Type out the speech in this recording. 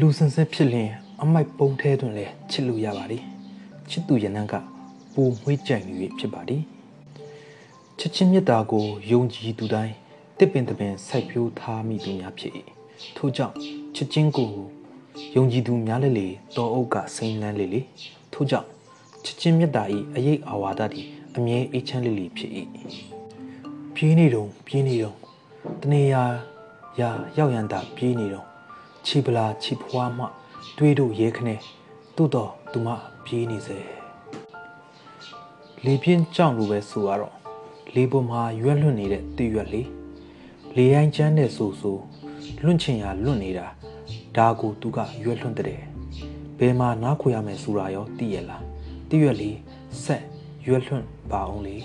လူစင်စစ်ဖြစ်လျင်အမိုက်ပုံးထဲတွင်လည်းချစ်လို့ရပါသည်ချစ်သူရနံ့ကပူမွှေးကြံ၍ဖြစ်ပါသည်ချစ်ချင်းမြတ်တာကိုယုံကြည်သူတိုင်းတစ်ပင်တစ်ပင်စိုက်ပျိုးထားမိသူများဖြစ်၏ထို့ကြောင့်ချစ်ချင်းကိုယုံကြည်သူများလည်းလေတော်အုပ်ကစိမ့်လန်းလေလေထို့ကြောင့်ချစ်ချင်းမြတ်တာ၏အရေးအာဝါဒသည်အမြဲအေးချမ်းလေးလေးဖြစ်၏ပြေးနေတော့ပြေးနေတော့တနေရာရာရောက်ရန်တာပြေးနေတော့ ချီပလာချီဖွားမှတွေးတို့ရဲခနဲ့သို့တော့သူမပြေးနေစေလေပြင်းကြောင့်လိုပဲဆိုရတော့လေပေါ်မှာရွက်လွတ်နေတဲ့တရွက်လေးလေရိုင်းချမ်းတဲ့ဆူဆူလွန့်ချင်ရလွတ်နေတာဒါကိုသူကရွက်လွန့်တဲ့ဘယ်မှာနားခွေရမယ်ဆိုတာရောသိရလားတရွက်လေးဆက်ရွက်လွန့်ပါအောင်လေ